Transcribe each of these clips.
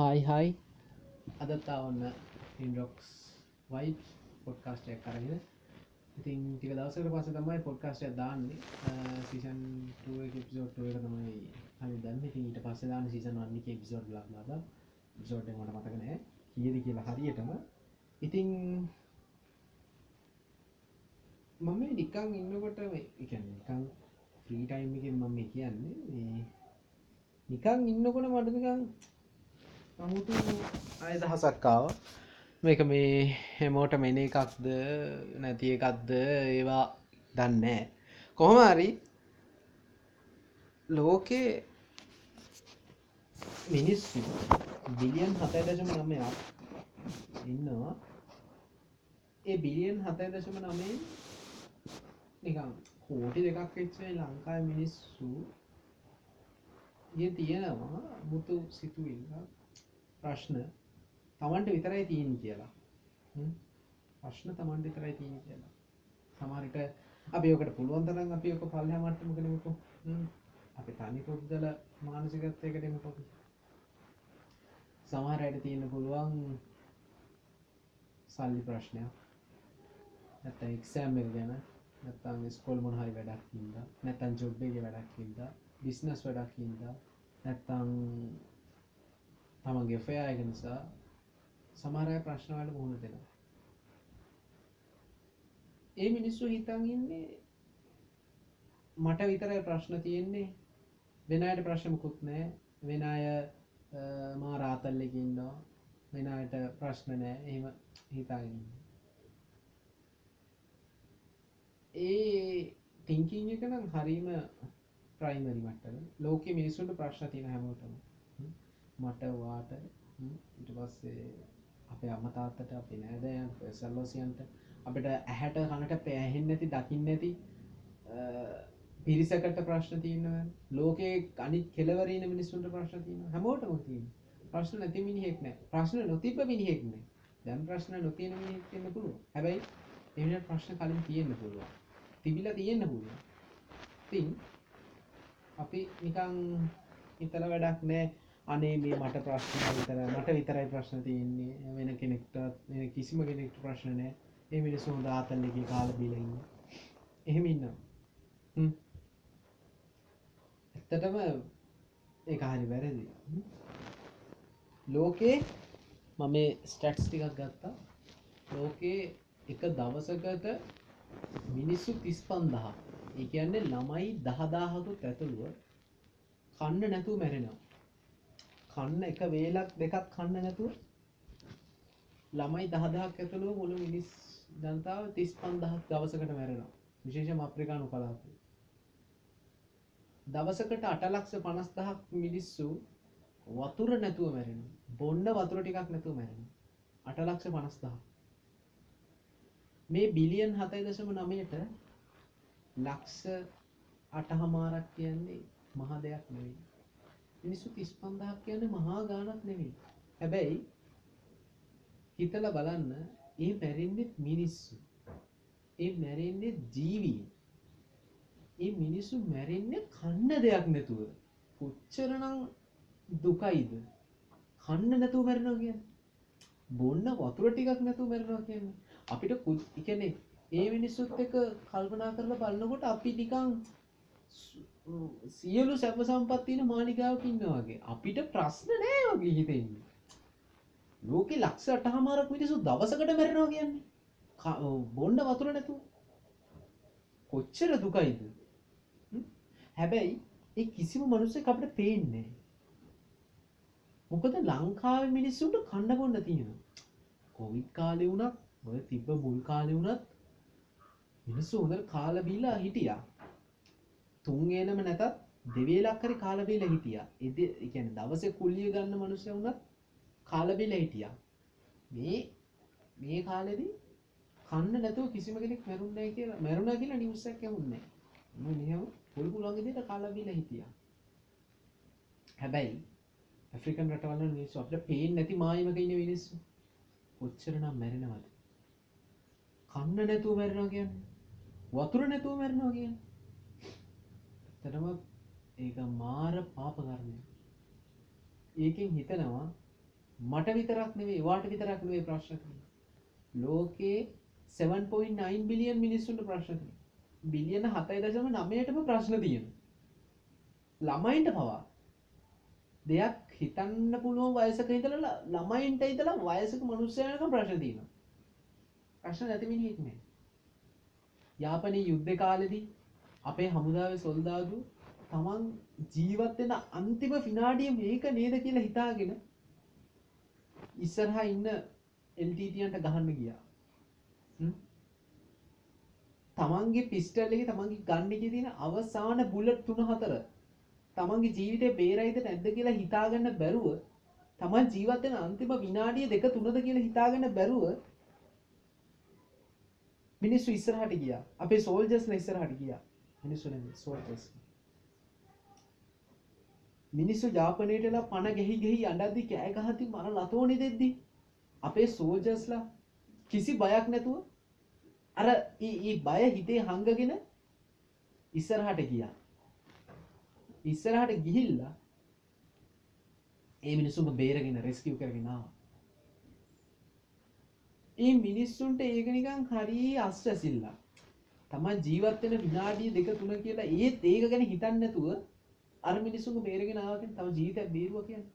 Hi hi අදත්තා ඔන්න ඉන්ඩොක්ස් වයි පොඩ්කාස්ටයක් කරගෙන ඉතින් ටික දවසකට පස තමයි පොඩ්කාස්ටය දාන්නේ. සිෂන් පිසෝට් එක තමයි හනි දන්න ඉතින් ඊට පස්ස දාන්න සිසන් වන්නක පිසෝඩ් ලක්ලාද පිසෝඩ් මට මතකනෑ කියද කියලා හරියටම. ඉතින් මම නිකං ඉන්නකොට එකන් නිකං ෆ්‍රීටයිම් එක මම කියන්නේ නිකං ඉන්නකොට මටනිකං අමුතු අයදහසක්කාව මේක මේ හැමෝට මෙන එකක්ද නැති එකක්ද ඒවා දන්නෑ කොහොමරි ලෝකේ මිනිස්සු බිලියන් හතයි දශම නමයක් ඉන්නවා. ඒ බිලියන් හතයි දශම නමේ නිකම් කෝටි දෙකක් එච්චේ ලංකායි මිනිස්සු තියෙනවා. මුතු සිතුවිල්ලා ප්‍රශ්න. තමන්ට විතරයි තියෙන කියලා. ප්‍රශ්න තමන්ට විතරයි තියෙන කියලා. සමහරිට අපි ඔකට පුළුවන් තරම් අපි ඔක පල්හ මට්ටම කනමුකු අපි තනි පුද්දල මානසිකත්වයකට එමුකො. සමහරයට තියෙන පුළුවන් සල්ලි ප්‍රශ්නයක්. නැත එක්සෑම් ගැන නැත්තම් ස්කොල් මොන හරි වැඩක් හිද නැතන් ජොබ්බේගේ වැඩක් හිද බිස්නස් වැඩක් හිද නැත්තං තමන්ගේ ෆයායක නිසා සමහරය ප්‍රශ්නවලට මුහුණ දෙෙන ඒ මිනිස්සු හිතන් ඉන්නේ මට විතරයි ප්‍රශ්න තියෙන්නේ. වෙනයට ප්‍රශ්නමකුත් නෑ වෙන අය මා රාතල්ලකින්නවා වෙනයට ප්‍රශ්න නෑ එහෙම හිතාගන්න ඒ තිංකින් එක නම් හරිම ප්‍රයිමරි මට්ටල ලෝක මිනිස්සුන්ට ප්‍රශ්න තින හැමෝටම. මට වාට ඉට පස්සේ අපේ අමතාත්තට අපි නෑදයන් සල්ලෝසියන්ට අපිට ඇහැට කනට පෑහෙන් නැති දකින්න නැති පිරිසකට ප්‍රශ්න තියනව. ලෝකේ අනි කෙලවරන මිනිස්සුන්ට ප්‍රශ්න තියන හැමෝටම තියන ප්‍රශ්න නැති මිනිහෙක් නෑ. ප්‍රශ්න නොතිබ මිනිහෙක්න දැන් ප්‍රශ්න නොතියන මිනිහෙක්න්න පුළුව හැබැයි එමට ප්‍රශ්න කලින් තියෙන්න්න පුළුවන්. තිබිල තියෙන්න්න පුළුව තින් අපි නිකං හිතල වැඩක් නෑ. අනේ මේ මට ප්‍රශ්න විතර මට විතරයි ප්‍රශ්න තියෙන්නේ. වෙන කෙනෙක්ට කිසිම කෙනෙක්ට ප්‍රශ්න නෑ ඒ මිනිස්සු දාතල්ල එක කාල බිලඉන්න එහෙම ඉන්න ඇත්තටම ඒ හරි වැරදි. ලෝකේ මම ස්ටට්ස් ටිකක් ගත්තා. ලෝකේ එක දවසකට මිනිස්සු තිස් පන්දහ ඒ කියන්නේ ළමයි දහදාහකුත් ඇතුළුව කන්න නැතුව මැරෙනවා. කන්න එක වේලක් දෙකක් කන්න නැතුව ළමයි දහදහක් ඇතුළුව මුළු මිනිස් ජනතාව තිස් පන්දහක් දවසකට මැරෙනවා. විශේෂ අප්‍රිකානු කලාප දවසකට අටලක්ෂ පනස්දහක් මිනිස්සු වතුර නැතුව මැරෙන බොන්න වතුර ටිකක් නැතුව මැරෙන අටලක්ෂ පනස්දහ මේ බිලියන් හතයි දශම නමයට ලක්ෂ අටහමාරක් කියන්නේ මහ දෙයක් නෙවෙයි. මිනිස්සු තිස් පන්දහක් කියන්නේ මහා ගානක් නෙවෙයි හැබැයි හිතල බලන්න ඒ මැරෙන්නෙත් මිනිස්සු. ඒ මැරෙන්නේ ජීවී. ඒ මිනිස්සු මැරෙන්නේ කන්න දෙයක් නැතුව. කොච්චරනම් දුකයිද? කන්න නැතුව මැරෙනවා කියන්න. බොන්න වතුර ටිකක් නැතුව මැරෙනවා කියන්නේ. අපිට කුත් එකනේ ඒ මිනිස්සුත් එක කල්පනා කරලා බලන්නකොට අපි නිකං සියලු සැප සම්පත්තින මාලිකාවක් ඉන්නවාගේ අපිට ප්‍රශ්න නෑ වගේ හිතෙන්නේ. ලෝක ලක්ෂ අටහමාරක් මිනිසු දවසකට මැරෙනවා කියන්නේ. බොන්්ඩ වතුර නැතු කොච්චර දුකයිද? හැබැයි ඒ කිසිම මනුස්සේ අපට පේන්නේ මොකද ලංකාව මිනිස්සුන්ට කණ්ඩ බොන්න තියෙනවා. කොවිත් කාලෙ වුණත් ඔය තිබ්බ මුල් කාලෙ වුණත් මිනිස්සු හොඳ කාලබීලා හිටියා. තුන්ගේනම නැතත් දෙවේලක්කරි කාලබීල හිටිය. එද එකන දවස කුල්ලිය ගන්න මනුෂ්‍ය වුණත් කාලබිල හිටියා. මේ මේ කාලෙදී කන්න නැතුව කිසිම කෙනෙක් මැරුන්නෑ කියලා මැරුණ කියලා නිවසක් යමුන්නේ මෙහම පුල්පුලන්ගෙදට කාලබිල හිටිය. හැබැයි ඇෆ්‍රිකන් රටවල මිනිස්සු අපට පේෙන් නැති මායමක ඉන්න මිනිස්සු. කොච්චරනම් මැරෙනවද? කන්න නැතුව මැරෙනවා කියන්න. වතුර නැතුව මැරෙනවා කියන්න. තරම ඒක මාර පාපකරණය ඒකෙන් හිතනවා මට විතරක් නෙවෙයි වාට විතරක් නෙවෙයි ප්‍රශ්න තියෙන්නේ. ලෝකේ 7.9 බිලියන් මිනිස්සුන්ට ප්‍රශ්න තියෙනවා. බිලියන 7.9ටම ප්‍රශ්න තියෙනවා. ළමයින්ට පවා දෙයක් හිතන්න පුළුවන් වයසක ඉඳලා ළමයින්ට ඉඳලා වයසක මිනිස්සුන්ට ප්‍රශ්න තියෙනවා. ප්‍රශ්න නැති මිනිහෙක් නෑ. යාපනයේ යුද්ධ කාලෙදී අපේ හමුදාවේ සොල්දාදු තමන් ජීවත් වෙන අන්තිම විනාඩිය මේක නේද කියලා හිතාගෙන ඉස්සරහා ඉන්න එල්ටීටියන්ට ගහන්න ගියා. හ්ම්? තමන්ගේ පිස්ටල් එකේ තමන්ගේ ගන්න එකේ තියෙන අවසාන බුලට් 3-4 තමන්ගේ ජීවිතේ බේරයිද නැද්ද කියලා හිතාගන්න බැරුව තමන් ජීවත් වෙන අන්තිම විනාඩිය දෙක තුනද කියලා හිතාගන්න බැරුව මිනිස්සු ඉස්සරහට ගියා. අපේ සෝල්ජර්ස්ලා ඉස්සරහට ගියා. මිනිස්සු නෙමෙයි සෝල්ජර්ස්. මිනිස්සු ජාපනයටලා පණ ගෙහි ගෙහි අඬද්දි කෑ ගහද්දි මර ලතෝනි දෙද්දි අපේ සෝල්ජර්ස්ලා කිසි බයක් නැතුව අර ඒ බය හිතේ හංගගෙන ඉස්සරහට ගියා. ඉස්සරහට ගිහිල්ලා ඒ මිනිස්සුම බේරගෙන රෙස්කියු කරගෙන ආවා. ඒ මිනිස්සුන්ට ඒක නිකන් හරි අස්වැසිල්ලක්. තමන් ජීවත් වෙන විනාඩිය දෙක තුන කියලා ඒත් ඒක ගැන හිතන්නේ නැතුව අර මිනිස්සුන්ව බේරගෙන ආවා කියන්නේ තව ජීවිතයක් බේරුවා කියන්නේ.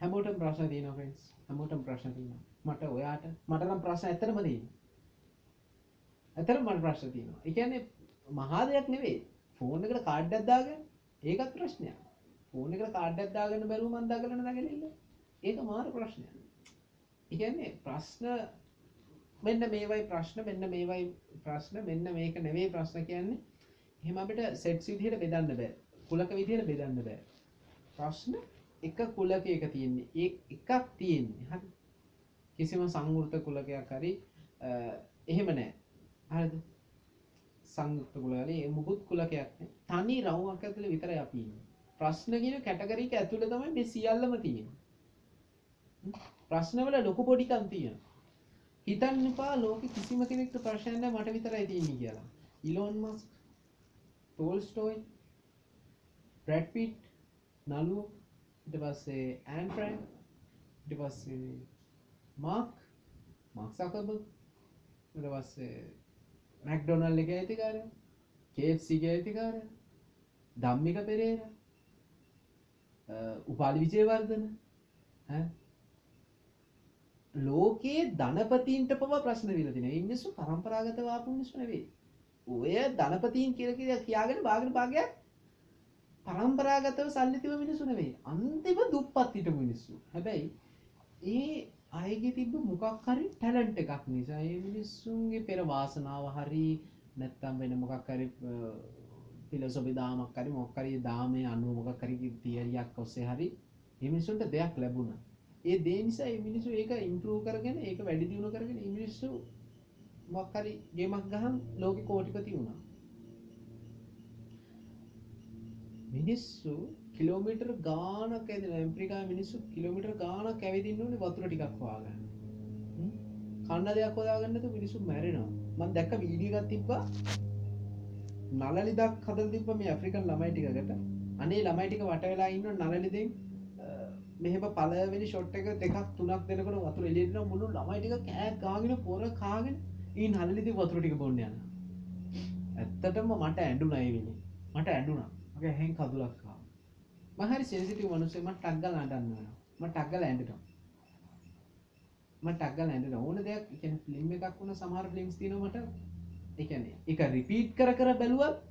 හැමෝටම ප්‍රශ්න තියෙනවා ෆ්‍රෙන්ඩ්ස්. හැමෝටම ප්‍රශ්න තියෙනවා. මට ඔයාට මට නම් ප්‍රශ්න ඇත්තටම තියෙනවා. ඇත්තටම මට ප්‍රශ්න තියෙනවා. ඒ කියන්නේ මහා දෙයක් නෙවෙයි. ෆෝන් එකට කාඩ් එකක් දාගන්න ඒකත් ප්‍රශ්නයක්. ෆෝන් එකට කාඩ් එකක් දාගන්න බැරුව මන් දාගන්න නැගලිල්ල. ඒක මාර ප්‍රශ්නයක්. ඉගන්නේ ප්‍රශ්න මෙන්න මේවයි ප්‍රශ්න මෙන්න මේවයි ප්‍රශ්න මෙන්න මේක නෙවේ ප්‍රශ්න කියන්නේ. එහෙම අපිට සෙට්ස් විදිහට බෙදන්න බෑ. කුලක විදිහට බෙදන්න බෑ. ප්‍රශ්න එක කුලක එක තියෙන්නේ. ඒ එකක් තියෙන්නේ. හරි. කිසිම සංවෘත කුලකයක් හරි එහෙම නෑ. හරිද? සංයුක්ත කුලවල ඒ මුකුත් කුලකයක් නෑ තනි රවුමක් ඇතුලේ විතරයි අපි ඉන්නේ. ප්‍රශ්න කියන කැටගරි එක ඇතුලේ තමයි මේ සියල්ලම තියෙන්නේ. ප්‍රශ්නවල ලොකු පොඩිකම් තියෙනවා. හිතන්න එපා ලෝකෙ කිසිම කෙනෙක්ට ප්‍රශ්නයක් නැහැ මට විතරයි තියෙන්නේ කියලා. Elon Musk, Tolstoy, Brad Pitt, නළුවෝ, ඊට පස්සේ ඇන් ෆ්‍රැන්ක්, ඊට පස්සේ මාක්, මාක් සකර්බර්ග්, ඊට පස්සේ මැක්ඩොනල්ඩ් එකේ අයිතිකාරයා, KFC එකේ අයිතිකාරයා, ධම්මික පෙරේරා, උපාලි විජේවර්ධන ඈ ලෝකයේ ධනපතීන්ට පවා ප්‍රශ්න දීලා තියෙනවා. ඒ මිනිස්සු පරම්පරාගතව ආපු මිනිස්සු නෙවෙයි. ඔය ධනපතීන් කියලා කියලා කියාගෙන බාගෙන භාගයක් පරම්පරාගතව සල්ලි තිබු මිනිස්සු නෙවෙයි. අන්තිම දුප්පත් හිටපු මිනිස්සු. හැබැයි ඒ අයගේ තිබ්බ මොකක් හරි ටැලන්ට් එකක් නිසා ඒ මිනිස්සුන්ගේ පෙර වාසනාව හරි නැත්තම් වෙන මොකක් හරි ෆිලොසොෆි දාමක් හරි මොකක් හරි දාමේ අනුව මොකක් හරි තියරියක් ඔස්සේ හරි මේ මිනිස්සුන්ට දෙයක් ලැබුණා. ඒ දේ නිසා ඒ මිනිස්සු ඒක ඉම්ප්‍රූව් කරගෙන ඒක වැඩි දියුණු කරගෙන ඒ මිනිස්සු මොකක් හරි ගේමක් ගහන් ලෝකෙ කෝටිපති වුණා. මිනිස්සු කිලෝමීටර් ගානක් ඇවිදින ඇම්රිකාවේ මිනිස්සු කිලෝමීටර් ගානක් ඇවිදින්න ඕනේ වතුර ටිකක් හොයාගන්න. කන්න දෙයක් හොයාගන්න නැතුව මිනිස්සු මැරෙනවා. මම දැක්ක වීඩියෝ එකක් තිබ්බා නලලිදක් හදලා තිබ්බා මේ ඇෆ්‍රිකන් ළමයි ටිකකට. අනේ ළමයි ටික වට වෙලා ඉන්න නලලිදෙන් මෙහෙම පළවෙනි ෂොට් එක දෙකක් තුනක් දෙනකොට වතුර එළියට එනවා මුළු ළමයි ටික කෑ ගාගෙන පොර කාගෙන ඊන් හලලිදී වතුර ටික බොන්න යනවා. ඇත්තටම මට ඇඬුණා ඒ වෙලේ. මට ඇඬුණා. මගේ ඇහෙන් කඳුලක් ආවා. මම හරි සෙන්සිටිව් මිනිස්සෙක් මම ටක් ගාලා අඬන්න වෙනවා. මම ටක් ගාලා ඇඬෙනවා. මම ටක් ගාලා ඇඬෙනවා. ඕන දෙයක් කියන්නේ ෆිල්ම් එකක් වුණා සමහර ෆිල්ම්ස් තියෙනවා මට ඒ කියන්නේ ඒක රිපීට් කර කර බැලුවත්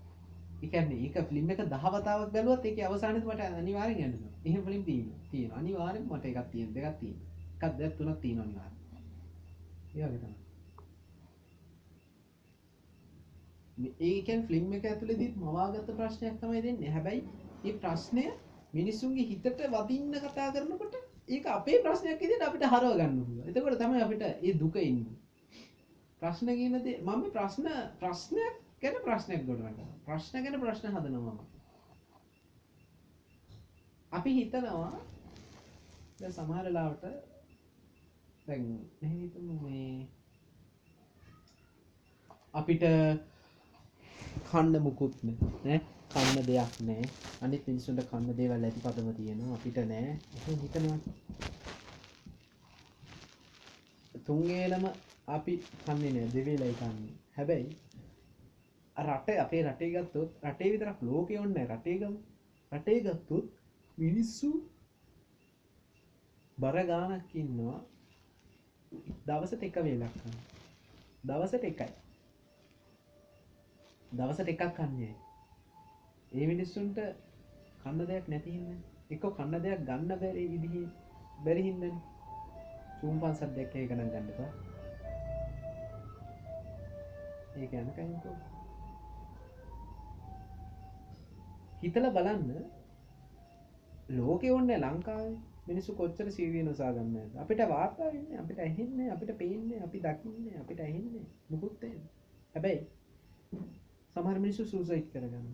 ඒ කියන්නේ ඒක ෆිල්ම් එක 10 වතාවක් බැලුවත් ඒකේ අවසානයේදී මට අනිවාර්යෙන් ඇඬෙනවා. එහෙම ෆිල්ම් තියෙනවා. තියෙනවා. අනිවාර්යෙන් මට එකක් තියෙන දෙකක් තියෙනවා. එකක් දෙකක් තුනක් තියෙනවා අනිවාර්යෙන්. ඒ වගේ තමයි. ඒ කියන්නේ ෆිල්ම් එක ඇතුළේදී මවාගත්ත ප්‍රශ්නයක් තමයි දෙන්නේ. හැබැයි මේ ප්‍රශ්නය මිනිසුන්ගේ හිතට වදින්න කතා කරනකොට ඒක අපේ ප්‍රශ්නයක් විදිහට අපිට හරව ගන්න පුළුවන්. එතකොට තමයි අපිට මේ දුක එන්නේ. ප්‍රශ්න කියන දේ මම ප්‍රශ්න ප්‍රශ්නයක් ගැන ප්‍රශ්නයක් ගොඩනගනවා. ප්‍රශ්න ගැන ප්‍රශ්න හදනවා මම. අපි හිතනවා දැන් සමහර වෙලාවට දැන් මෙහෙම හිතමු මේ අපිට කන්න මුකුත් නෑ කන්න දෙයක් නෑ. අනිත් මිනිස්සුන්ට කන්න දේවල් ඇති පදම තියෙනවා. අපිට නෑ. එහෙම හිතනවා. තුන්ගේලම අපි කන්නේ නෑ. දෙවේලයි කන්නේ. හැබැයි රට අපේ රටේ ගත්තොත් රටේ විතරක් ලෝකය ඔන්න රටේගම රටේ ගත්තුත් මිනිස්සු බර ගානක් ඉන්නවා. දවසට එක වේලක් දවසට එකයි. දවසට එකක් කන්නේ ඒ මිනිස්සුන්ට කන්න දෙයක් නැතිහින්න එක කන්න දෙයක් ගන්න බැරි විදිහ බැරිහින්දන චූම් පන්සත් දෙයක් ඒ කන ගන්නපා ඒක යනකයිකෝ හිතල බලන්න ලෝක ඔන්න ලංකාව මිනිස්සු කොච්චර සීවිය නොසා ගන්න අපිට වාර්තා වෙන්න අපිට ඇහෙන්න අපිට පේන්න අපි දකින්න අපිට ඇහෙන්න මුකුත්තේ හැබැයි සමහර මිනිස්සු සූසයිට් කරගන්න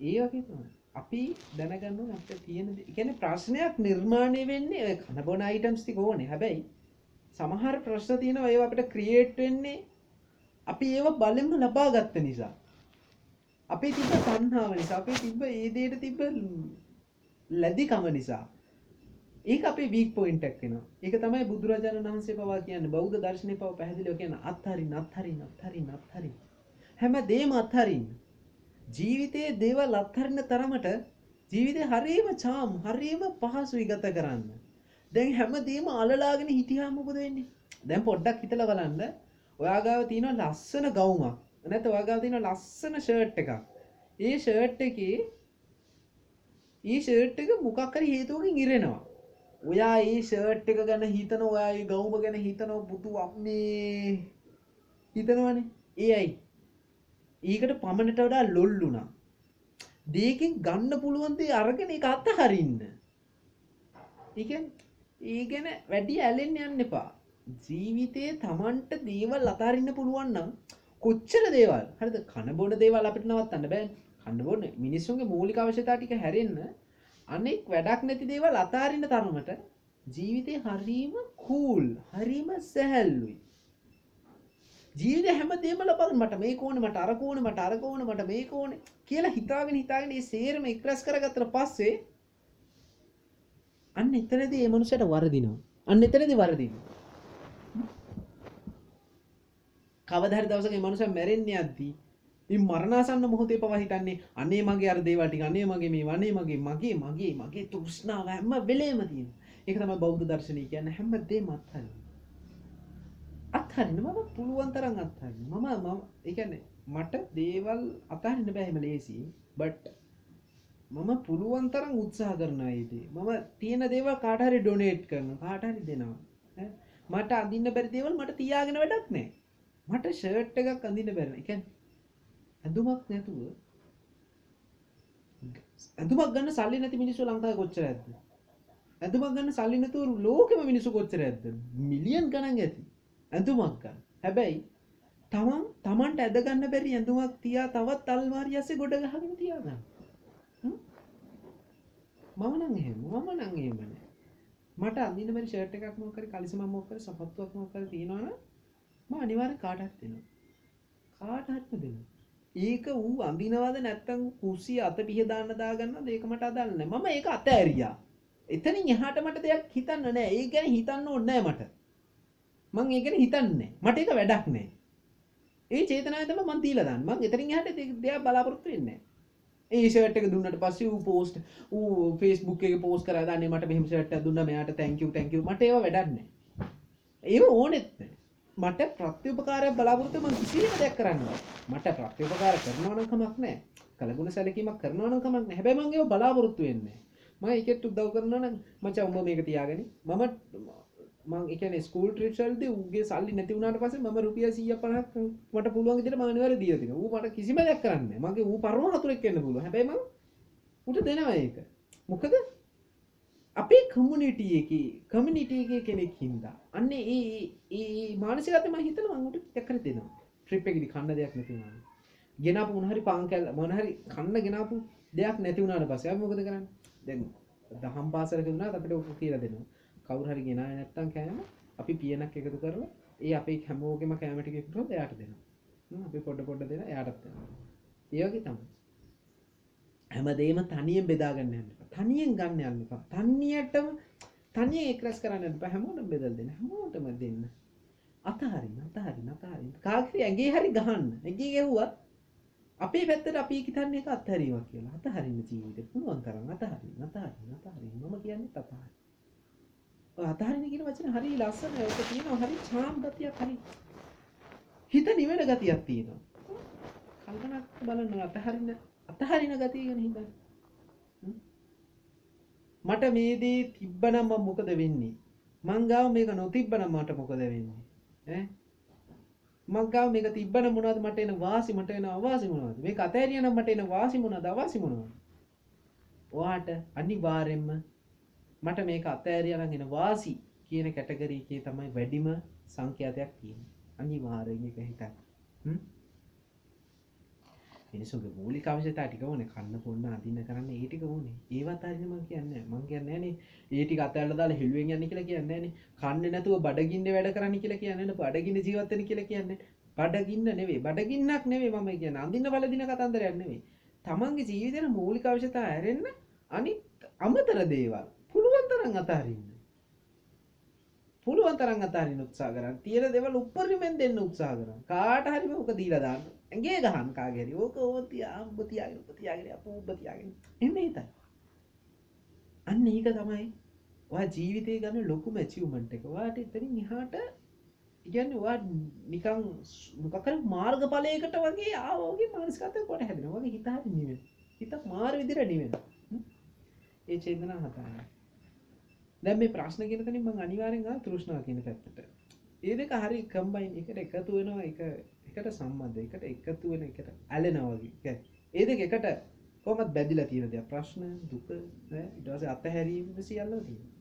ඒ වගේ තමයි. අපි දැනගන්න අප තියෙන එකන ප්‍රශ්නයක් නිර්මාණය වෙන්නේ ඔය කනබොන අයිටම්ස් ති ඕනේ. හැබැයි සමහර ප්‍රශ්න තියෙන ඒ අපිට ක්‍රියේට් වෙන්නේ අපි ඒව බලෙන්ම ලබා ගත්ත නිසා. අපේ තිබ තන්හාාව නිසා අපේ තිබ්බ ඒදයට තිබ්බ ලැදිකම නිසා. ඒක අපේ වීක් පොයින්ටක් වෙන ඒක තමයි බුදුරජාණන් වහන්සේ පවා කියන්න බෞද්ධ දර්ශනය පව පැහදිලිව කියන අත්හරි නත්හරි නත්හරි නත්හරි හැම දේම අත්හරින් ජීවිතයේ දේවල් අත්හරින්න තරමට ජීවිතය හරීම චාම් හරීම පහසුයි ගත කරන්න. දැන් හැම දේම අලලාගෙන හිටියා මොකද වෙන්නේ? දැන් පොඩ්ඩක් හිතල බලන්න. ඔයාගාව තියෙන ලස්සන ගවුමක්. නැත ඔයාගාව තියෙන ලස්සන ෂර්ට් එකක්. ඒ ෂර්ට් එකේ ඒ ෂර්ට් එක මොකක්කර හේතුවකින් ඉරෙනවා. ඔයා ඒ ෂර්ට් එක ගැන හිතන ඔයා ඒ ගෞම ගැන හිතනව පුතු අම්මේ. හිතනවනේ. ඒ අයි ඒකට පමණට වඩා ලොල්ලුනා දේකින් ගන්න පුළුවන්දේ අරගෙන එක අත්ත හරින්න ඒ ඒ ගැන වැඩි ඇලෙන් යන්න එපා. ජීවිතයේ තමන්ට දේවල් අතාරන්න පුළුවන් නම් කොච්චර දේවල්? හරිද? කණබොඩ දේවල් අපිට නවත්තන්න බෑ. කණ්ඩබොඩ මිනිස්සුන්ගේ මූලික අවශ්‍යතා ටික හැරෙන්න අනෙක් වැඩක් නැති දේවල් අතාරන්න තරමට ජීවිතය හරීම කූල් හරිම සැහැල්ලුයි. ජීවිත හැම දේම ලබල් මට මේ කෝන මට අරකෝන මට අරකෝන මට මේ කෝන කියලා හිතාගෙන හිතාගෙන සේරම එක්රස් කරගත්තර පස්සේ අන්න එතනද ඒ මනුසට වරදිනවා. අන්න එතනද වරදින කවදහරි දවසගේ මනුස මැරෙන්නේ අද්දී මරණසන්න මොහොතේ පවහිතන්නේ අනේ මගේ අර දේවාටි අනේ මගේ මේ වනේ මගේ මගේ මගේ මගේ තුෂ්නාව හැම වෙලේම තියෙන එක තම බෞද්ධ දර්ශනය කියන්න හැම දේ මත්හල අත්හරන්න මම පුළුවන් තරන් අත්හරන්න. මම මම එකන්නේ මට දේවල් අතහරන්න බැහෙම ලේසි බට් මම පුළුවන් තරම් උත්සාහ කරන අයිති මම තියෙන දේවල් කාටහරි ඩොනේට් කරන කාටහරි දෙනවා. මට අදින්න බැරි දේවල් මට තියාගෙන වැඩක් නෑ. මට ෂර්ට් එකක් අඳින්න බැරන එක ඇඳුමක් නැතුව ඇඳුමක් ගන්න සල්ලි නැති මිනිස්සු ලංකාව කොච්චර ඇද්ද? ඇඳුමක් ගන්න සල්ලි නැතුව ලෝකෙම මිනිස්සු කොච්චර ඇද්ද? මිලියන් ගණන් ඇති. ඇඳුමක් ගන්න. හැබැයි තමන් තමන්ට ඇදගන්න බැරි ඇඳුමක් තියා තවත් අල්මාරිය අස්සේ ගොඩ ගහගෙන තියාගන්න. මම නම් එහෙම. මම නම් එහෙම නෑ. මට අඳින්න බැරි ෂර්ට් එකක් මොකක් හරි කලිසමක් මොකක් හරි සපත්තුවක් මොකක් හරි තියෙනවනම් මම අනිවාර්යෙන් කාටවත් දෙනවා. කාට හරිම දෙනවා. ඒක ඌ අඳිනවද නැත්තම් කුස්සිය අත පිහ දාන්න දාගන්නද ඒක මට අදාළ නැහැ මම ඒක අතෑරියා. එතනින් එහාට මට දෙයක් හිතන්න නෑ. ඒ ගැන හිතන්න ඕනේ මට. මං ඒ ගැන හිතන්නේ මට ඒක වැඩක් නෑ. ඒ චේතනාව තමයි මං දීලා දාන්නේ. මං එතනින් එහාට දෙයක් බලාපොරොත්තු වෙන්නේ නෑ. ඒෂට එක දුන්නට පස්සේ වූ පෝස්ට් වූ ෆෙස්බුක් එක පෝස් කරදාන්නේ මට මෙහම ෂට දුන්න. මෙයාට තැංකව තැංකව මට ඒව වැඩන්න ඒ ඕනෙත් මට ප්‍රත්‍යපකාරය බලාපොරතම කිසිීම දෙයක් කරන්න මට ප්‍රත්‍යපකාර කරනවන කමක් නෑ. කලගුණ සැලකීමක් කරනවන කමක් හැබැමන්ගේ බලාපොරොත්තු වෙන්නේ ම එකට උදව් කරනන මච උඹ මේක තියාගෙන මම මං එකන ස්කූල් ට්‍රිප්සල්ද උගේ සල්ලි නැතිවුණට පස ම රුපිය සිය පනක් මට පුළුවන් ට මානවර දියතින ූ මට කිසිම දෙයක් කරන්න මගේ වූ පරම හතුරක් කියන්න පුල හැබයිම උට දෙනවා ඒක. මොකද අපේ කම්මුනිටිය එක කමිනිටියගේ කෙනෙක් හින්දා. අන්න ඒ ඒ මානසිකතම හිතන මංගට චැකර දෙනවා. ට්‍රිප් එකදි කන්න දෙයක් නැතිවා ගෙනපු උනහරි පාංකැල් මොනහරි කන්න ගෙනපු දෙයක් නැතිවුණට පසය මොකද කරන්න? දැන් දහම් පාසරක වුණා අපට ඔප කියල දෙනවා. කවුහරි ගෙන නැත්තම් කෑම අපි පියනක් එකතු කරලා ඒ අපේ හැමෝගෙම කෑමටිකෙකුට එයාට දෙනවා. අපි පොඩ පොඩ දෙන යාටත් ඒගේ තම හැමදේම තනියෙන් බෙදාගන්න යන්න. තනියෙන් ගන්න යන්නපා තනියටම තනියෙන් එක් රැස් කරන්න බෑ හැමෝටම බෙදලා දෙන්න. හැමෝටම දෙන්න. අතහරින්න අතහරින්න අතහරින්න. කාගේ ඇඟේ හරි ගහන්න. ඇඟේ ගැහුවත් අපේ පැත්තට අපි හිතන්නේ ඒක අත්හැරීමක් කියලා. අතහරින්න ජීවිතේ. පුළුවන් තරම් අතහරින්න අතහරින්න අතහරින්න. මම කියන්නේ අතහරින්න. ඔය අතහරින්න කියන වචනේ හරි ලස්සනයි. ඔක තියෙනවා හරි චාම් ගතියක් හරි. හිත නිවෙන ගතියක් තියෙනවා. කල්පනා බලන්න අතහරින්න අතහරින ගතිය ගැන හිතන්න. මට මේ දේ තිබ්බනම් මම මොකද වෙන්නේ? මං ගාව මේක නොතිබ්බනම් මට මොකද වෙන්නේ? ඈ? මං ගාව මේක තිබ්බනම් මොනවද? මට එන වාසි මට එන අවාසි මොනවද? මේක අතෑරියනම් මට එන වාසි මොනවද? අවාසි මොනවද? ඔයාට අනිවාර්යෙන්ම මට මේක අතෑරියනම් එන වාසි කියන කැටගරි එකේ තමයි වැඩිම සංඛ්‍යාතයක් තියෙන්නේ. අනිවාර්යෙන් ඒක හිතන්න. හ්ම්? මිනිසුන්ගේ මූලික අවශ්‍යතා ටික ඕනේ. කන්න පොන්න අදින්න කරන්න ඒ ටික ඕනේ. ඒවත් හරින මම කියන්නේ මම කියන්නේ නෑනේ ඒ ටික අතහැරලා දාලා හෙළුවෙන් යන්න කියලා කියන්නේ නෑනේ කන්නේ නැතුව බඩගින්නේ වැඩ කරන්න කියලා කියන්නේ නෑ බඩගින්න ජීවත් වෙන්න කියලා කියන්නේ බඩගින්න නෙවෙයි. බඩගින්නක් නෙවෙයි මම කියන්නේ. අඳින්න බලදින කතන්දරයක් නෙවෙයි. තමන්ගේ ජීවිතේන මූලික අවශ්‍යතා ඇරෙන්න අනිත් අමතර දේවල්. පුළුවන් තරම් අතහරින්න. පුළුවන් තරම් අතහරින්න උත්සාහ කරන්න. තියෙන දේවල් උපරිමෙන් දෙන්න උත්සාහ කරන්න. කාට හරි මොක දීලා දාන්න. ඇගේ ගහන් කාගෙරි. ඕක ඕතියා උඹ තියාගෙන උඹ තියාගෙන අපෝ උඹ තියාගෙන. එන්න හිතයි අන්න ඒක තමයි ඔයා ජීවිතය ගන්න ලොකුම ඇචිව්මන්ට් එක. ඔයාට එතනින් එහාට කියන්නේ ඔයා නිකන් මොකක් හරි මාර්ගඵලයකට වගේ ආවෝගේ මානසිකත්වයක් කොට හැදෙනවා. වගේ හිත හරි නිවෙන හිත මාර විදිහට නිවෙන ඒ චේතනා හතරයි දැන් මේ ප්‍රශ්න කියන තැනින් මම අනිවාර්යෙන් ආ තෘෂ්ණා කියන පැත්තට. ඒ දෙක හරි කම්බයින් එකට එකතු වෙනවා එක එකට සම්බන්ධ එකට එකතු වෙන එකට ඇලෙනවා වගේ. ඒ දෙක එකට කොහොමද බැඳිලා තියෙන දෙයක් ප්‍රශ්න දුක ඈ ඊට පස්සේ අත්හැරීම සියල්ලම තියෙනවා.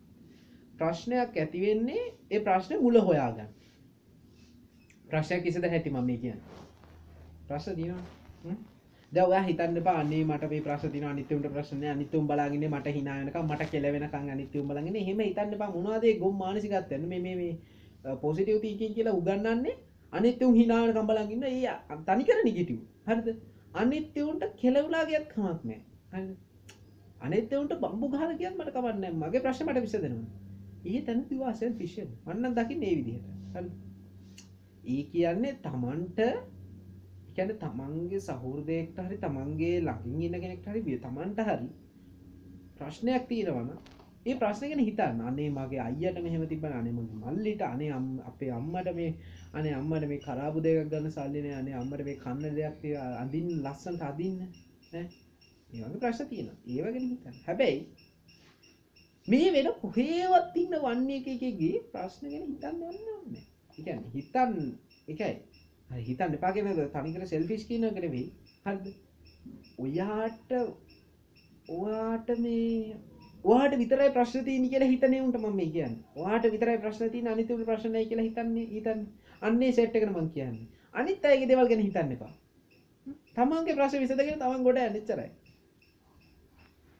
ප්‍රශ්නයක් ඇති වෙන්නේ ඒ ප්‍රශ්නේ මුල හොයාගන්න. ප්‍රශ්නයක් කිසිද හැටි මම මේ කියන්නේ. ප්‍රශ්න තියෙනවා දැන් ඔයා හිතන්න එපා අනේ මට මේ ප්‍රශ්න තියෙනවා අනිත් උන්ට ප්‍රශ්න නෑ අනිත් උන් බලාගෙන ඉන්නේ මට hina වෙනකම් මට කෙලවෙනකම් අනිත් උන් බලාගෙන ඉන්නේ. එහෙම හිතන්න එපා. මොනවද ඒ ගොම් මානසිකත්වය මේ මේ මේ පොසිටිව් තින්කින් කියලා උගන්වන්නේ අනිත් උන් hina වෙනකම් බලාගෙන ඉන්න ඒ තනිකර නෙගටිව් හරිද? අනිත් උන්ට කෙලවලා ගියත් කමක් නෑ හරිද? අනිත් උන්ට බම්බු ගහලා ගියත් මට කමක් නෑ මගේ ප්‍රශ්න මට විසඳෙනවා. ඒ තැන තිවා සෙල්ෆිෂන් මන්නම් දකින්නේ මේ විදිහට. හරිද? ඒ කියන්නේ තමන්ට එකැන තමන්ගේ සහෘදයෙක්ට හරි තමන්ගේ ලඟින් ඉන්න කෙනෙක්ට හරි විය තමන්ට හරි ප්‍රශ්නයක් තියෙනවන ඒ ප්‍රශ්නගෙන හිතන්න. අනේ මගේ අයියට මෙහෙම තිබන අනෙමගේ මල්ලිට අනේ අපේ අම්මට මේ අනේ අම්මට මේ කරාපු දෙයක් ගන්න සල්ලින අනේ අම්මට මේ කන්න දෙයක් අඳින් ලස්සන්ට අදින්න ඒවගේ ප්‍රශ්න තියෙන ඒවගෙන හිතන්න හැබැයි මේ වෙන කොහේවත් ඉන්න වන්නේ එකගේ ප්‍රශ්න ගැන හිතන්න යන්න ඕනේ. එකන් හිතන් එකයි හිතන්න එපාගෙන තනිකර සෙල්ෆිස් කියන කරවෙයි හරිද? ඔයාට ඔයාට මේ ඔයාට විතරයි ප්‍රශ්න තියෙන කියලා හිතන්නේ උන්ට මම මේ කියන්නේ. ඔයාට විතරයි ප්‍රශ්න තියෙන අනිත් උන්ට ප්‍රශ්න නැහැ කියලා හිතන්නේ හිතන්නේ. අන්නේ සෙට් එකට මම කියන්නේ. අනිත් අයගේ දේවල් ගැන හිතන්න එපා. තමන්ගේ ප්‍රශ්න විසඳගෙන තමන් ගොඩ යන්න එච්චරයි.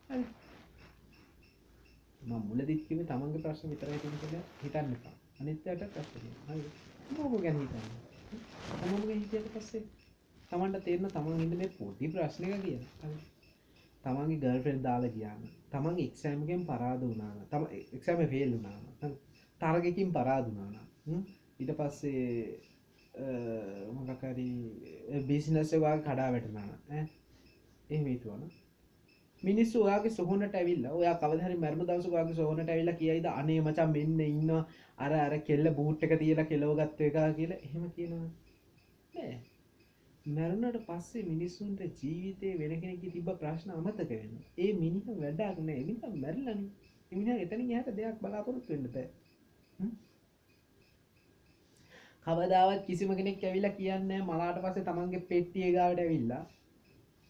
හරි. මම මුලදිත් කිව්වේ තමන්ගේ ප්‍රශ්න විතරයි තියෙන කියලා හිතන්න එපා. අනිත් අයට ප්‍රශ්න තියෙනවා. හරි. මොකෝ ගැන හිතන්නේ? තමන්ගේ හිටියට පස්සේ තමන්ට තේරෙන තමන් ඉන්න මේ පොඩි ප්‍රශ්නක කියලා. තමන්ගේ ගර්ෆෙන් දාලා ගියාම තමන්ගේ එක්සෑම් එකෙන් පරාද වුණා නම් තම එක්සෑම් එක ෆේල් වුණා නම් තරගකින් පරාද වුණා නම් ඊට පස්සේ මොකක් හරි බිස්නස් එක වගේ කඩා වැටුණා නම් ඈ. එහෙම හිතුවනම් මිනිස්සු ඔයාගේ සොහොනට ඇවිල්ලා ඔයා කවදා හරි මරණ දවසක ඔයාගේ සොහොනට ඇවිල්ලා කියයිද අනේ මචං මෙන්න ඉන්නවා අර අර කෙල්ල බූට් එක තියලා කෙලවගත්ත එක කියලා එහෙම කියනවා. නෑ. මැරුණට පස්සේ මිනිස්සුන්ට ජීවිතේ වෙන කෙනෙක්ගේ තිබ්බ ප්‍රශ්න අමතක වෙනවා. ඒ මිනිහ වැඩක් නෑ. මිනිහා මැරිලානේ ඒ මිනිහා එතනින් එහාට දෙයක් බලාපොරොත්තු වෙන්න බෑ. කවදාවත් කිසිම කෙනෙක් ඇවිල්ලා කියන්නේ මලාට පස්සේ තමන්ගේ පෙට්ටිය ගාවට ඇවිල්ලා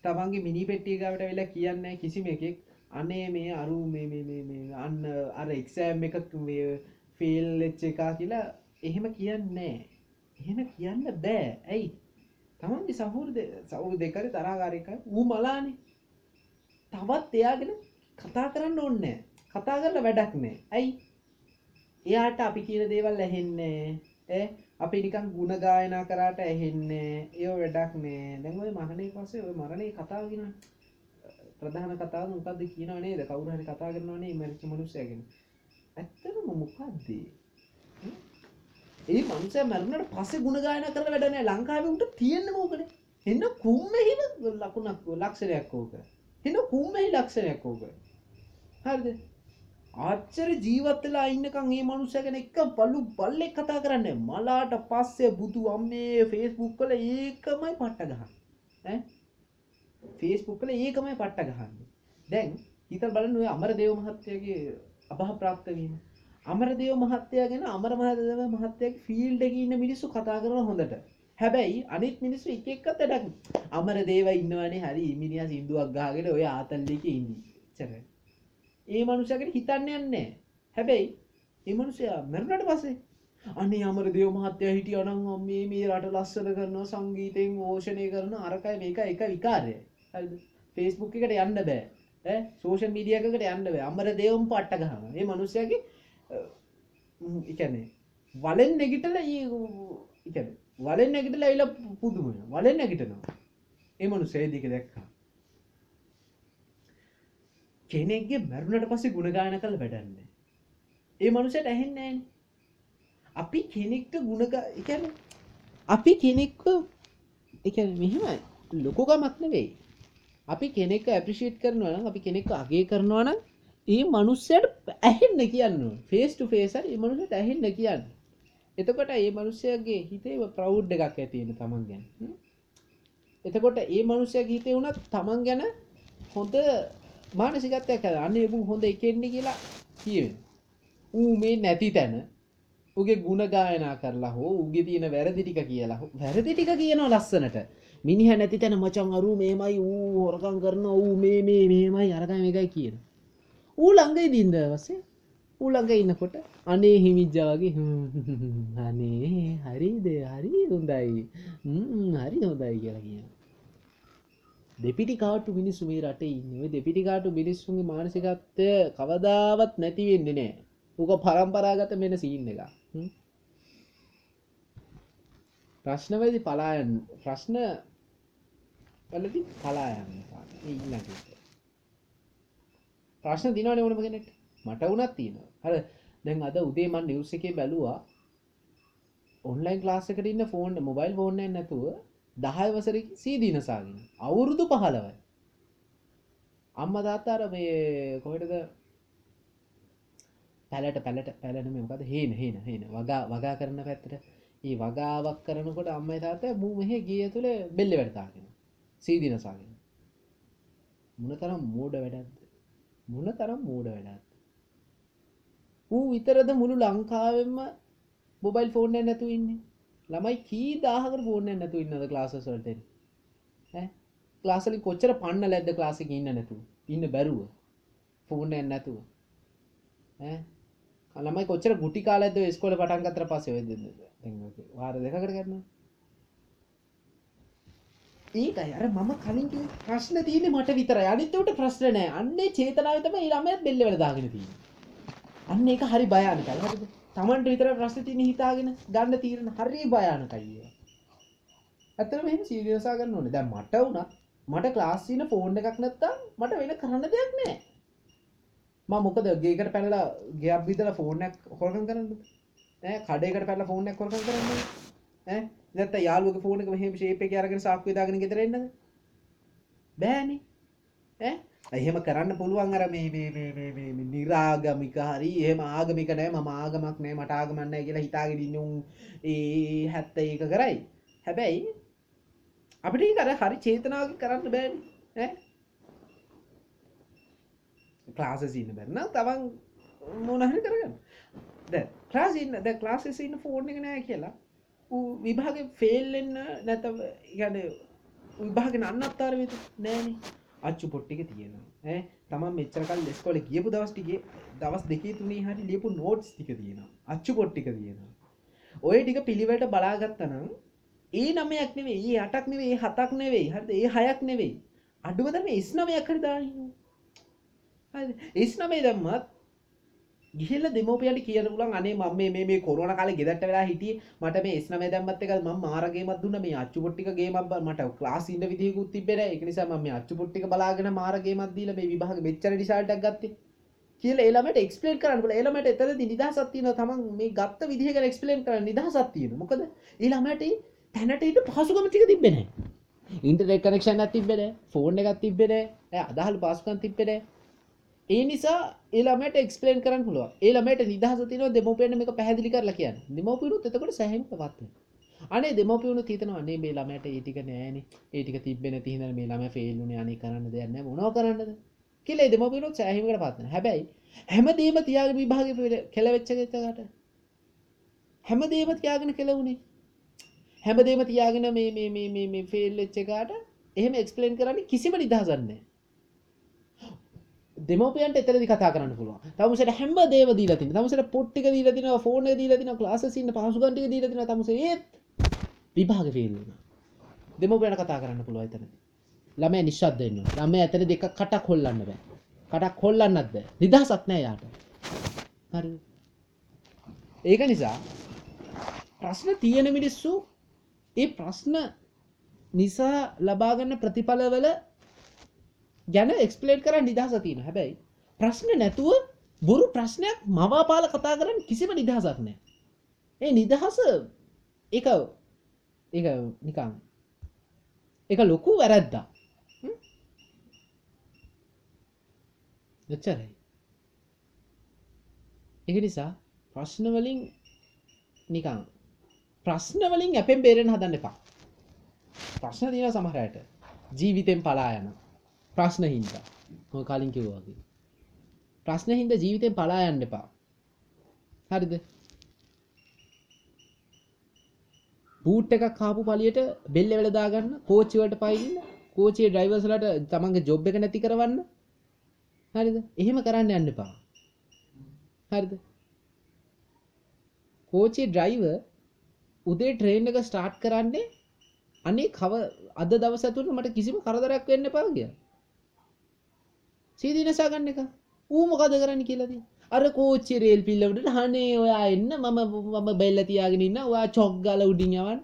තමන්ගේ මිනි පෙට්ටිය ගාවට ඇවිල්ලා කියන්නේ කිසිම එකෙක්. අනේ මේ අරු මේ මේ මේ මේ අන්න අර එක්සෑම් එක ෆේල් වෙච්ච එකා කියලා එහෙම කියන්නේ එහෙම කියන්න බෑ. ඇයි? තමන්ගේ සහෘද සහෘද දෙකරි තරහකාරයක ඌ මලානේ. තවත් එයාගෙන කතා කරන්න ඕනේ කතා කරලා වැඩක් නෑ. ඇයි? එයාට අපි කියන දේවල් ඇහෙන්නේ ඈ? අපි නිකන් ಗುಣ ගායනා කරාට ඇහෙන්නේ ඒව වැඩක් නෑ. දැන් ඔය මරණය පස්සේ ඔය මරණේ කතාව කියන ප්‍රධාන කතාව මොකද්ද කියනව නේද? කවුරු හරි කතා කරනව නේ මරිච්ච මිනිස්සයා ගැන ඇත්තටම මොකක්ද ඒ මනුස්සයා මැරුණට පස්සේ ගුණ ගායනා කරලා වැඩ නැහැ ලංකාවේ උන්ට තියෙන්නේ මොකද එන්න කුම්මෙහිම ලකුණක් ලක්ෂණයක් ඕක. එන්න කුම්මෙහි ලක්ෂණයක් ඕක. හරිද? ආච්චර ජීවත් වෙලා ඉන්නකම් මේ මනුස්සයා ගැන එක බලු බල්ලෙක් කතා කරන්නේ මලාට පස්සේ බුදු අම්මේ Facebook වල ඒකමයි පට්ට ගහන්නේ. ඈ? Facebook වල ඒකමයි පට්ට ගහන්නේ. දැන් හිතලා බලන්න ඔය අමරදේව මහත්තයාගේ අභහ ප්‍රාප්ත වීම. අමරදේව මහත්තයා ගැන අමර මහදේව මහත්තයාගේ ෆීල්ඩ් එකේ ඉන්න මිනිස්සු කතා කරනවා හොඳට. හැබැයි අනිත් මිනිස්සු එක එක්කත් වැඩක් අමරදේව ඉන්නවනේ. හරි මිනිහා සින්දුවක් ගහගෙන ඔය ආතල් එකේ ඉන්නේ. එච්චරයි. ඒ මනුස්සයාට හිතන්න යන්නේ නැහැ. හැබැයි ඒ මනුස්සයා මැරුණාට පස්සේ අනේ අමරදේව මහත්තයා හිටියා නම් මේ මේ රට ලස්සන කරනවා සංගීතයෙන් ඕෂණය කරන අරකයි මේක එක විකාරයයි. හරිද? Facebook එකට යන්න බෑ. ඈ සෝෂල් මීඩියා එකකට යන්න බෑ. අමරදේවම පට්ට ගහනවා. මේ මනුස්සයාගේ ඒ කියන්නේ වලෙන් නැගිටලා ඊ ඒ කියන්නේ වලෙන් නැගිටලා ඇවිල්ලා පුදුම වෙනවා. වලෙන් නැගිටිනවා. ඒ මනුස්සයා ඒ දික දැක්කා. කෙනෙක්ගේ මැරුණට පස්සේ ගුණගායන කළ වැඩන්නේ. ඒ මනුසයට ඇහෙන්නේ නැහැ. අපි කෙනෙක්ට ගුණග ඒ කියන්නේ අපි කෙනෙක්ව ඒ කියන්නේ මෙහෙමයි ලොකු ගමක් නෙවෙයි. අපි කෙනෙක්ව ඇප්‍රීෂিয়েට් කරනවා නම් අපි කෙනෙක්ව අගය කරනවා නම් ඒ මනුස්සයට ඇහෙන්න කියන්න ඕනේ. ෆේස් ටු ෆේස් හරි ඒ මනුස්සයට ඇහෙන්න කියන්න. එතකොට ඒ මනුස්සයාගේ හිතේ ප්‍රවුඩ් එකක් ඇති වෙන තමන් ගැන. හ්ම්. එතකොට ඒ මනුස්සයාගේ හිතේ වුණත් තමන් ගැන හොඳ මානසිකත්වයක් ඇති. අන්න ඒ හොඳ එකෙන්නේ කියලා කියවෙන. ඌ මේ නැති තැන උගේ ಗುಣ ගායනා කරලා හෝ උගේ තියෙන වැරදි ටික කියලා හෝ වැරදි ටික කියනවා ලස්සනට. මිනිහා නැති තැන මචං අරු මේමයි ඌ හොරකම් කරනවා ඌ මේ මේ මේමයි අරකයි මේකයි කියන. ඌ ළඟ ඉදින්ද ඊපස්සේ ඌ ළඟ ඉන්නකොට අනේ හිමිජ්ජා වගේ හ්ම් හ්ම් අනේ හරිද හරි හොඳයි හ්ම් හරි හොඳයි කියලා කියනවා. දෙපිටි කාටු මිනිස්සු මේ රටේ ඉන්නේ. ඔය දෙපිටි කාටු මිනිස්සුන්ගේ මානසිකත්වය කවදාවත් නැති වෙන්නේ නැහැ. උක පරම්පරාගත වෙන සීන් එක. හ්ම්. ප්‍රශ්න වලදී පලා යන්න ප්‍රශ්න වලදී පලා යන්න මේ ඊළඟට. ප්‍රශ්න දිනවනේ ඕනම කෙනෙක්ට. මට වුණත් තියෙනවා. අර දැන් අද උදේ මම නිවුස් එකේ බැලුවා ඔන්ලයින් ක්ලාස් එකට ඉන්න ෆෝන් මොබයිල් ෆෝන් එකක් නැතුව දහය වසරකින් සීදී නසාගෙන අවුරුදු පහළවයි. අම්ම තාත්තාර මේ කොහෙටද? පැලට පැලට පැලන මොකද හේන හේන හේන. වගා වගා කරන පැත්තට. ඒ වගාවක් කරනකොට අම්මයි තාත්තා මූ මෙහෙ ගිය තුළ බෙල්ල වැඩතාගෙන සීදී නසාගෙන මොන තරම් මෝඩ වැඩක්ද? මොන තරම් මෝඩ වැඩක්ද? ඌ විතරද මුළු ලංකාවෙන්ම මොබයිල් ෆෝන් එක නැතුව ඉන්නේ? ළමයි කී දාහකට ෆෝන් එක නැතුව ඉන්නද ක්ලාසස් වලට? ඈ? ක්ලාස් වලින් කොච්චර පන්න ලැද්ද ක්ලාස් එකේ ඉන්න නැතුව? ඉන්න බැරුව? ෆෝන් එක නැතුව? ඈ? ළමයි කොච්චර ගුටි කාලෙද්ද ඔය ඉස්කෝලේ පටන් ගත්තට පස්සේ ඔය දෙන්න? දැන් ඔක වාර දෙකකට කරනවා ඒකයි. අර මම කලින් කිව්ව ප්‍රශ්න තියෙන්නේ මට විතරයි. අනිත් උන්ට ප්‍රශ්න නැහැ අන්නේ චේතනාවේ තමයි මේ ළමයාත් බෙල්ල වල දාගෙන තියෙන්නේ. අන්න ඒක හරි භයානකයි. හරිද? තමන්ට විතර ප්‍රශ්න තියෙන හිතාගෙන ගන්න තීරණ හරි භයානකයි ඒවා. ඇත්තටම එහෙම සීරියස්සා ගන්න ඕනේ. දැන් මට වුණා මට ක්ලාස් තියෙන ෆෝන් එකක් නැත්තම් මට වෙන කරන්න දෙයක් නැහැ. මම මොකද ගේකට පැනලා ගයක් බිඳලා ෆෝන් එකක් හොරකම් කරන්නද? ඈ කඩේකට පැනලා ෆෝන් එකක් හොරකම් කරන්නද? ඈ නැත්නම් යාළුවගේ ෆෝන් එක මෙහෙම ෂේප් එකේ අරගෙන සාක්කුවේ දාගෙන ගෙදර එන්නද? බෑනේ. ඈ එහෙම කරන්න පුළුවන්? අර මේ නිරාගමික හරි එහෙම ආගමික නෑ ම ආගමක් නෑ මට ආගමන්න කියලා හිතාගෙනනුම් ඒ හැත්ත ඒක කරයි. හැබැයි අපිට කර හරි චේතනාව කරන්න බැන් ලාසසින්න බැන්න තවන් මොනහරි කරගන්න. ලාසින්න ද ලාසිසින්න ෆෝර්ණ එක නෑ කියලා විභාග ෆෙල්ලෙන්න නැත ගැන විභාගෙන අන්න අත්තාර වෙත නෑනේ. අච්චු පොට්ටික තියෙනවා. ඈ තමන් මෙච්චර කල් ඉස්කෝලේ ගියපු දවස් ටිකේ දවස් දෙකේ තුනේ හරි ලියපු නෝට්ස් ටික තියෙනවා. අච්චු පොත් ටික තියෙනවා. ඔය ටික පිළිවෙලට බලාගත්තා නම් ඒ නමයක් නෙවෙයි ඒ අටක් නෙවෙයි ඒ හතක් නෙවෙයි හරිද? ඒ හයක් නෙවෙයි. අඩුම තරමේ S නමයක් හරි දාන්න හරිද? S නමේ දැම්මත් ගිහිල්ල දෙමෝපියට කියන පුලන් අනේ ම මේ මේ කොරන කාල ගෙදට වෙලා හිටිය. මට මේ ස්නම දැම්මත්තක ම මාරගේමත් දුන්න. මේ අච්චුපොට්ටිකගේ ම මට ලාස් ඉන්න විදිකුත් තිබෙන එකනිසා ම මේ අච්චුපොට්ටික බලාගෙන මාරගේමත්දීල මේ විභාග මෙච්චර නිසාටක් ගත්ත. කියල එලමට එක්ස්පලේන් කරන්න එලමට එතර නිදහසත්තියන තමන් මේ ගත්ත විදිහක එක්ස්පලේන් කර නිදහසත්තියන මොකද එළමට තැනට ඉට පහසුකමටික තිබෙන ඉන්ටරෙක් කනෙක්ෂන් තිබෙන ෆෝර්න එකත් තිබෙන අදහල් පාසුකන් තිබෙන ඒ නිසා ඒළමට එක්ස්පලේන් කරන්න පුළුව ඒළමට නිදහස තින දෙමපියන මේ පැදිලි කරලා කියන්න. දෙමපියනුත් එතකට සැහම පවත්ව අනේ දෙමපියුණු තිතනවන්නේ මේ ළමට ඒටික නෑන. ඒටික තිබෙන තිහින මේ ළම ෆෙල්ලුන අනි කරන්න දෙන්න මොනව කරන්නද? කියලේ දෙමපියනුත් සෑහිමකට පත්න හැබැයි හැමදීම තියාග විභාග කෙලවෙච්චගතකට හැමදේම තියාගෙන කෙලවුණේ හැමදේම තියාගෙන මේ ෆෙල් එච්චකාට එහෙම එක්ස්පලේන් කරන්න කිසිම නිදහසන්නේ නැහැ දෙමව්පියන්ට එතනදි කතා කරන්න පුළුවන්. තමුසට හැම දේම දීලා තිනවා. තමුසට පොට් ටික දීලා තිනවා, ෆෝන් එක දීලා තිනවා, ක්ලාසස් ඉන්න පහසුකම් ටික දීලා තිනවා. තමුසේ ඒත් විභාග ෆේල් වුණා. දෙමව්පියන්ට කතා කරන්න පුළුවන් එතනදි. ළමයා නිශ්ශබ්ද වෙන්න ඕනේ. ළමයා ඇතන දෙක කටක් හොල්ලන්න බෑ. කටක් හොල්ලන්නත් බෑ. නිදහසක් නෑ යාට. හරිද? ඒක නිසා ප්‍රශ්න තියෙන මිනිස්සු ඒ ප්‍රශ්න නිසා ලබා ගන්න ප්‍රතිඵලවල ගැන එක්ස්පලේට් කරන්න නිදහස තියෙන හැබැයි ප්‍රශ්න නැතුව බොරු ප්‍රශ්නයක් මවාපාල කතා කරන්න කිසිම නිදහසක් නෑ ඒ නිදහස එක එක නිකං එක ලොකු වැරැද්දා එච්චරයි. එක නිසා ප්‍රශ්නවලින් නිකං ප්‍රශ්නවලින් ඇපෙන් බේරෙන් හදන්න එපා. ප්‍රශ්න තියෙන සමහරයට ජීවිතෙන් පලා යන ප්‍රශ්න හින්දා මො කලින් කිව්වාගේ ප්‍රශ්න හින්ද ජීවිතෙන් පලා යන්න එපා. හරිද? බූට් එකක් කාපු පලියට බෙල්ල වෙල දාගන්න කෝච්චිවලට පයින්න කෝචිය ඩ්‍රයිවර්ස්ලට තමන්ගේ ජොබ් එක නැති කරවන්න. හරිද? එහෙම කරන්න යන්න එපා. හරිද? කෝචි ඩ්‍රයිව උදේ ට්‍රේන් එක ස්ටාර්ට් කරන්නේ අනේ කව අද දවස ඇතුළත මට කිසිම කරදරයක් වෙන්න එපා කියලා. සීදී නසා ගන්න එක. ඌ මොකද කරන්නේ කියලාද? අර කෝච්චි රේල් පිල්ලවලට අනේ ඔයා එන්න මම මම බෙල්ල තියාගෙන ඉන්න ඔයා චොක් ගාලා උඩින් යවන්න.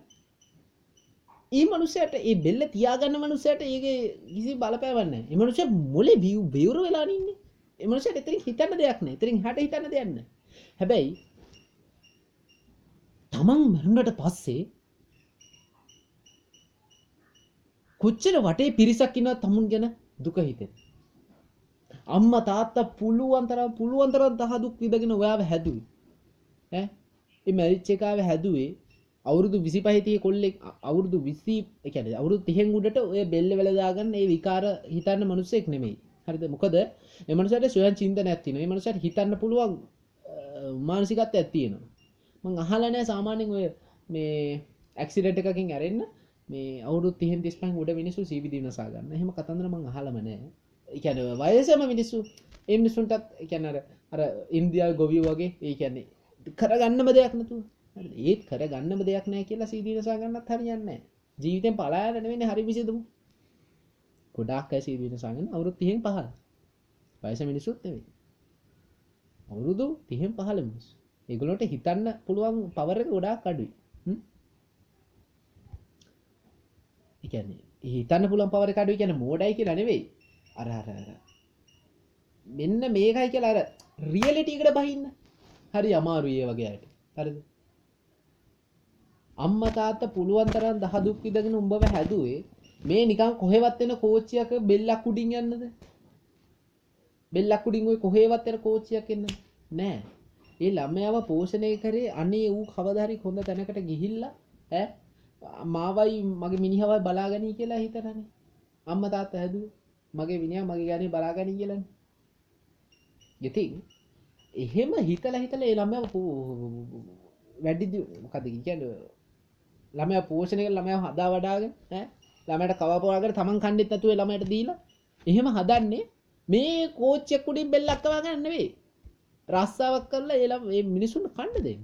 ඒ මනුස්සයට ඒ බෙල්ල තියාගන්න මනුස්සයට ඒකේ කිසි බලපෑමක් නැහැ. ඒ මනුස්සයා මොලේ බිවුර වෙලා ඉන්නේ. ඒ මනුස්සයාට එතනින් හිතන්න දෙයක් නැහැ. එතනින් හැට හිතන්න දෙයක් නැහැ. හැබැයි තමන් මැරුණට පස්සේ කොච්චර වටේ පිරිසක් ඉන්නවා තමුන් ගැන දුක හිතෙන. අම්මා තාත්තා පුළුවන් තරම් පුළුවන් තරම් තහ දුක් විඳගෙන ඔයාව හැදුවේ. ඈ මේ මැරිච් එකාව හැදුවේ අවුරුදු 25 තියේ කොල්ලෙක් අවුරුදු 20 ඒ කියන්නේ අවුරුදු 30න් උඩට ඔය බෙල්ල වෙල දාගන්න ඒ විකාර හිතන්න මිනිස්සෙක් නෙමෙයි. හරිද? මොකද මේ මනුස්සයාට ස්වයං චින්තනයක් තියෙනවා. මේ මනුස්සයාට හිතන්න පුළුවන් මානසිකත්වයක් තියෙනවා. මං අහලා නැහැ සාමාන්‍යයෙන් ඔය මේ ඇක්සිඩන්ට් එකකින් ඇරෙන්න මේ අවුරුදු 30 35 උඩ මිනිස්සු CBD නසා ගන්න. එහෙම කතන්දර මං අහලම නැහැ. ඒ කියන්නේ වයසම මිනිස්සු ඒ මිනිස්සුන්ටත් ඒ කියන්නේ අර අර ඉන්දියාවේ ගොවියෝ වගේ ඒ කියන්නේ කරගන්නම දෙයක් නැතුව. හරිද? ඒත් කරගන්නම දෙයක් නැහැ කියලා CBD නසා ගන්නත් හරියන්නේ නැහැ. ජීවිතෙන් පලා යන නෙවෙයි හරි විසඳුම. ගොඩාක් අය CBD නසා ගන්න අවුරුදු 30න් පහළ. වයස මිනිස්සුත් නෙවෙයි. අවුරුදු 30න් පහළ මිනිස්සු. ඒගොල්ලන්ට හිතන්න පුළුවන් පවර එක ගොඩාක් අඩුයි. හ්ම්? ඒ කියන්නේ හිතන්න පුළුවන් පවර එක අඩුයි කියන්නේ මෝඩයි කියලා නෙවෙයි. අර අර අර මෙන්න මේකයි කියලා අර රියලිටි එකට බහින්න. හරි අමාරුයි ඒ වගේ අයට. හරිද? අම්මා තාත්තා පුළුවන් තරම් දහ දුක් විඳගෙන උඹව හැදුවේ මේ නිකන් කොහෙවත් වෙන කෝච්චියක බෙල්ලක් උඩින් යන්නද? බෙල්ලක් උඩින් ඔය කොහෙවත් වෙන කෝච්චියක් එන්නද? නෑ. ඒ ළමයාව පෝෂණය කරේ අනේ ඌ කවදා හරි හොඳ තැනකට ගිහිල්ලා ඈ මාවයි මගේ මිනිහවයි බලාගනී කියලා හිතනනේ. අම්මා තාත්තා හැදුවේ. මගේ මිනිහා මගේ ගානේ බලාගනී කියලානේ. ඉතින් එහෙම හිතලා හිතලා ඒ ළමයාව වැඩි මොකද කියන්නේ? ළමයා පෝෂණය කරලා ළමයාව හදා වඩාගෙන ඈ? ළමයාට කවපොරාගෙන තමන් කණ්ඩෙත් නැතුව ඒ ළමයාට දීලා එහෙම හදන්නේ මේ කෝච්චියක් උඩින් බෙල්ලක් කවා ගන්න නෙවෙයි. රස්සාවක් කරලා ඒ ළම මේ මිනිසුන්ට කන්න දෙන්න.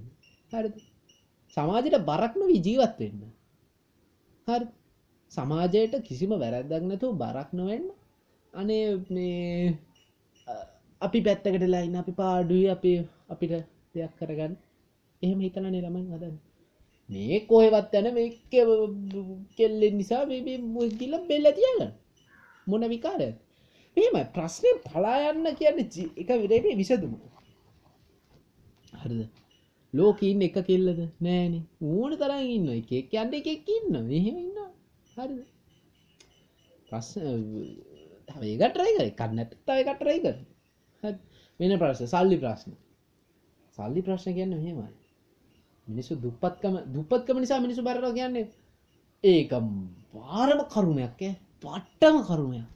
හරිද? සමාජයට බරක් නොවි ජීවත් වෙන්න. හරි සමාජයට කිසිම වැරැද්දක් නැතුව බරක් නොවෙන්න අනේ මේ අපි පැත්තකටලා ඉන්න අපි පාඩුයි අපි අපිට දෙයක් කරගන්න. එහෙම හිතලනේ ළමයි හදන්නේ. මේ කොහෙවත් යන මේ කෙල්ලෙන් නිසා මේ ගිල්ල බෙල්ල තියගන්න. මොන විකාරයක් මෙම ප්‍රශ්නය පලා යන්න කියන්න ජී- එක විරේ විසදුම හරිද? ලෝකීන් එක කෙල්ලද? නෑන. ඕන තරන් ඉන්න එකෙක් යන්න එකෙක් ඉන්න මෙහෙම ඉන්න හරිද? ප්‍රශ්න ඒකටරයි කර. කන්නට තව කටරයි කර. වෙන ප්‍රශ්න. සල්ලි ප්‍රශ්න. සල්ලි ප්‍රශ්න කියන්න මෙහෙමයි. මිනිස්සු දුප්පත්කම දුප්පත්කම නිසා මිනිසු බැරර කියන්නේ ඒක පාරම කරුණයක් ඈ. පට්ටම කරුණයක්.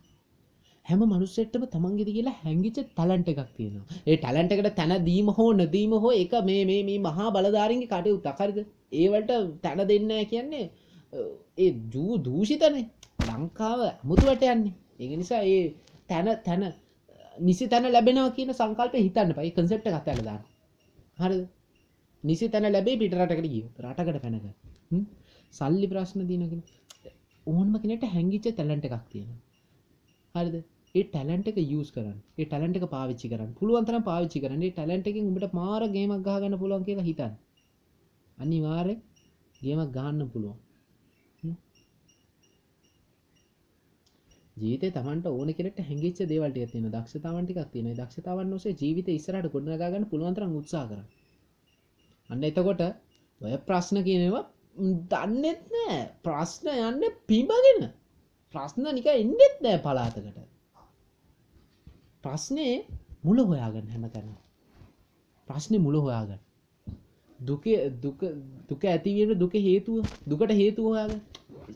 හැම මනුස්සෙට්ටම තමන්ගෙද කියලා හැංගිච්ච ටැලන්ට් එකක් තියෙනවා. ඒ ටැලන්ට් එකට තැන දීම හෝ නොදීම හෝ එක මේ මේ මේ මහා බලධාරීන්ගේ කටයුත්ත හරිද? ඒවලට තැන දෙන්නේ නැහැ කියන්නේ අ, ඒ දූ දූෂිතනේ. ලංකාව අමුතුවට යන්නේ. ඒක නිසා ඒ තැන තැන අ, නිසි තැන ලැබෙනවා කියන සංකල්පය හිතන්න එපා. ඒ concept එක අතහැරලා දාන්න. හරිද? නිසි තැන ලැබේ පිට රටකට ගියොත් රටකට පැනක. හ්ම්? සල්ලි ප්‍රශ්න දිනන කෙනෙක් ඕනම කෙනෙක්ට හැංගිච්ච ටැලන්ට් එකක් තියෙනවා. හරිද? ඒ ටැලන්ට් එක යූස් කරන්න. ඒ ටැලන්ට් එක පාවිච්චි කරන්න. පුළුවන් තරම් පාවිච්චි කරන්න. ඒ ටැලන්ට් එකෙන් උඹට මාර ගේමක් ගහ ගන්න පුළුවන් කියලා හිතන්න. අනිවාර්යෙන් ගේමක් ගහන්න පුළුවන්. ජීවිතේ Tamanට ඕන කෙනෙක්ට හැංගිච්ච දේවල් ටිකක් තියෙනවා. දක්ෂතාවන් ටිකක් තියෙනවා. ඒ දක්ෂතාවන් ඔස්සේ ජීවිතේ ඉස්සරහට ගොඩනගා ගන්න පුළුවන් තරම් උත්සාහ කරන්න. අන්න එතකොට ඔය ප්‍රශ්න කියනවා දන්නෙත් නෑ. ප්‍රශ්න යන්න පිඹගෙන. ප්‍රශ්න නික එන්නෙත් නෑ පලාතකට ප්‍රශ්නය මුල හොයාගන්න හැම තැන ප්‍රශ්නය මුල හොයාගන්න. දුක දුක දුක ඇතිවීම දුක හේතුව දුකට හේතුව හොයාගන්න.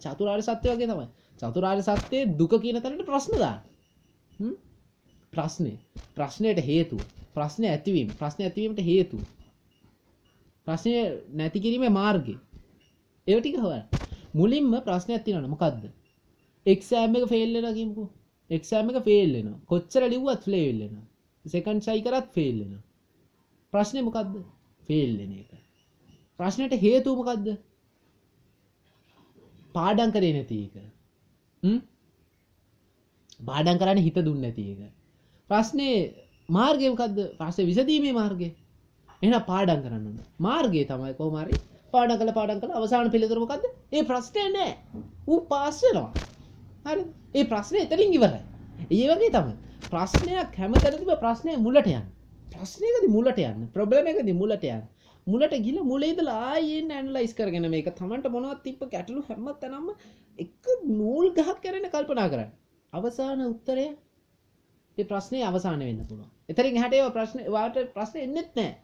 චතුරාර්ය සත්‍ය වගේ තමයි. චතුරාර්ය සත්‍යයේ දුක කියන තැනට ප්‍රශ්න දාන්න. හ්ම්? ප්‍රශ්නය ප්‍රශ්නයට හේතුව. ප්‍රශ්න ඇතිවීම. ප්‍රශ්න ඇතිවීමට හේතුව. ප්‍රශ්නය නැති කිරීමේ මාර්ගය. ඒව ටික හොයන්න. මුලින්ම ප්‍රශ්නයක් තියෙනවනේ. මොකද්ද? එක්සෑම් එක ෆේල් වෙනවා කියමුකෝ. එක්සෑම් එක ෆේල් වෙනවා. කොච්චර ලිව්වත් ෆේල් වෙනවා. සෙකන්ඩ් ට්‍රයි කරත් ෆේල් වෙනවා. ප්‍රශ්නේ මොකද්ද? ෆේල් වෙන එක. ප්‍රශ්නෙට හේතුව මොකද්ද? පාඩම් කරේ නැති එක හ්ම්? පාඩම් කරන්න හිත දුන්නේ නැති එක. ප්‍රශ්නේ මාර්ගය මොකද්ද? ප්‍රශ්නේ විසඳීමේ මාර්ගය. එහෙනම් පාඩම් කරන්න ඕන. මාර්ගය තමයි කොහොම හරි පාඩම් කළා පාඩම් කළා. අවසාන පිළිතුර මොකද්ද? ඒ ප්‍රශ්නේ නෑ ඌ පාස් වෙනවා. හරි ඒ ප්‍රශ්නේ එතනින් ඉවරයි. ඒ වගේ තමයි. ප්‍රශ්නයක් හැමතැනදීම ප්‍රශ්නේ මුලට යන්න. ප්‍රශ්නයකදී මුලට යන්න. ප්‍රොබ්ලම් එකදී මුලට යන්න. මුලට ගිහලා මුලේ ඉඳලා ආයෙත් ඇනලයිස් කරගෙන මේක තමන්ට මොනවද තිබ්බ ගැටලු හැම තැනම එක නූල් ගහක් කරගෙන කල්පනා කරන්න. අවසාන උත්තරය? ඒ ප්‍රශ්නේ අවසාන වෙන්න පුළුවන්. එතරින් එහාට ඒවා ප්‍රශ්න වාට ප්‍රශ්න එන්නෙත් නැහැ